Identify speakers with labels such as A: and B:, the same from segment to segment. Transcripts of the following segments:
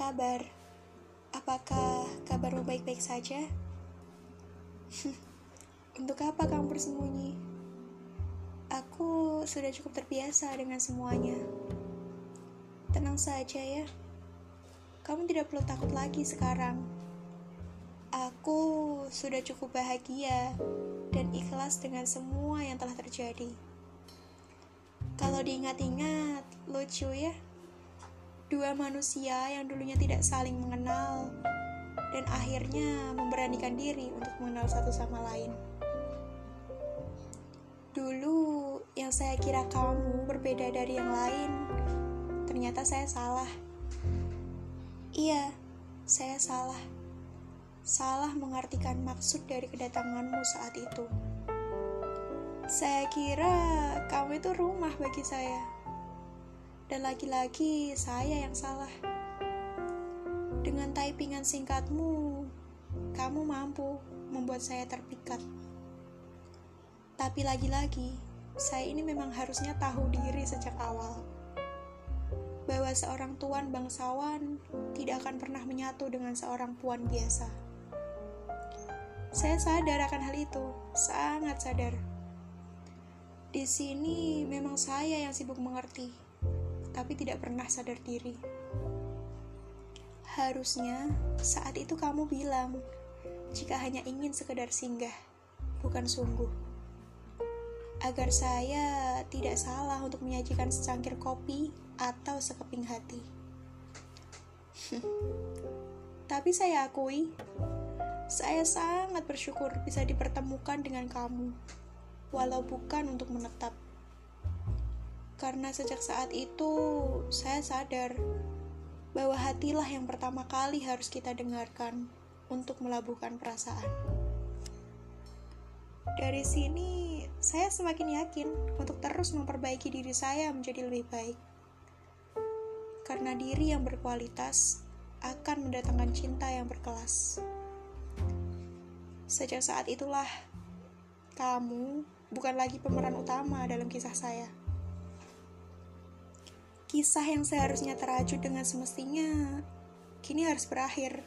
A: kabar? Apakah kabarmu baik-baik saja? Untuk apa kamu bersembunyi? Aku sudah cukup terbiasa dengan semuanya. Tenang saja ya. Kamu tidak perlu takut lagi sekarang. Aku sudah cukup bahagia dan ikhlas dengan semua yang telah terjadi. Kalau diingat-ingat, lucu ya. Dua manusia yang dulunya tidak saling mengenal dan akhirnya memberanikan diri untuk mengenal satu sama lain. Dulu yang saya kira kamu berbeda dari yang lain, ternyata saya salah. Iya, saya salah. Salah mengartikan maksud dari kedatanganmu saat itu. Saya kira kamu itu rumah bagi saya dan lagi-lagi saya yang salah. Dengan typingan singkatmu, kamu mampu membuat saya terpikat. Tapi lagi-lagi, saya ini memang harusnya tahu diri sejak awal. Bahwa seorang tuan bangsawan tidak akan pernah menyatu dengan seorang puan biasa. Saya sadar akan hal itu, sangat sadar. Di sini memang saya yang sibuk mengerti tapi tidak pernah sadar diri. Harusnya saat itu kamu bilang, jika hanya ingin sekedar singgah, bukan sungguh. Agar saya tidak salah untuk menyajikan secangkir kopi atau sekeping hati. Tapi saya akui, saya sangat bersyukur bisa dipertemukan dengan kamu, walau bukan untuk menetap. Karena sejak saat itu saya sadar bahwa hatilah yang pertama kali harus kita dengarkan untuk melabuhkan perasaan. Dari sini, saya semakin yakin untuk terus memperbaiki diri saya menjadi lebih baik. Karena diri yang berkualitas akan mendatangkan cinta yang berkelas. Sejak saat itulah, kamu bukan lagi pemeran utama dalam kisah saya. Kisah yang seharusnya terajut dengan semestinya kini harus berakhir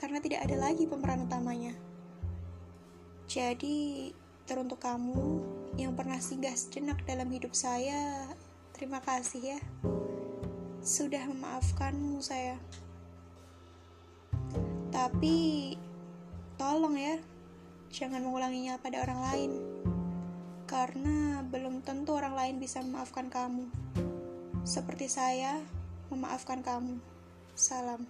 A: karena tidak ada lagi pemeran utamanya. Jadi, teruntuk kamu yang pernah singgah sejenak dalam hidup saya, terima kasih ya. Sudah memaafkanmu saya. Tapi, tolong ya, jangan mengulanginya pada orang lain. Karena belum tentu orang lain bisa memaafkan kamu. Seperti saya, memaafkan kamu. Salam.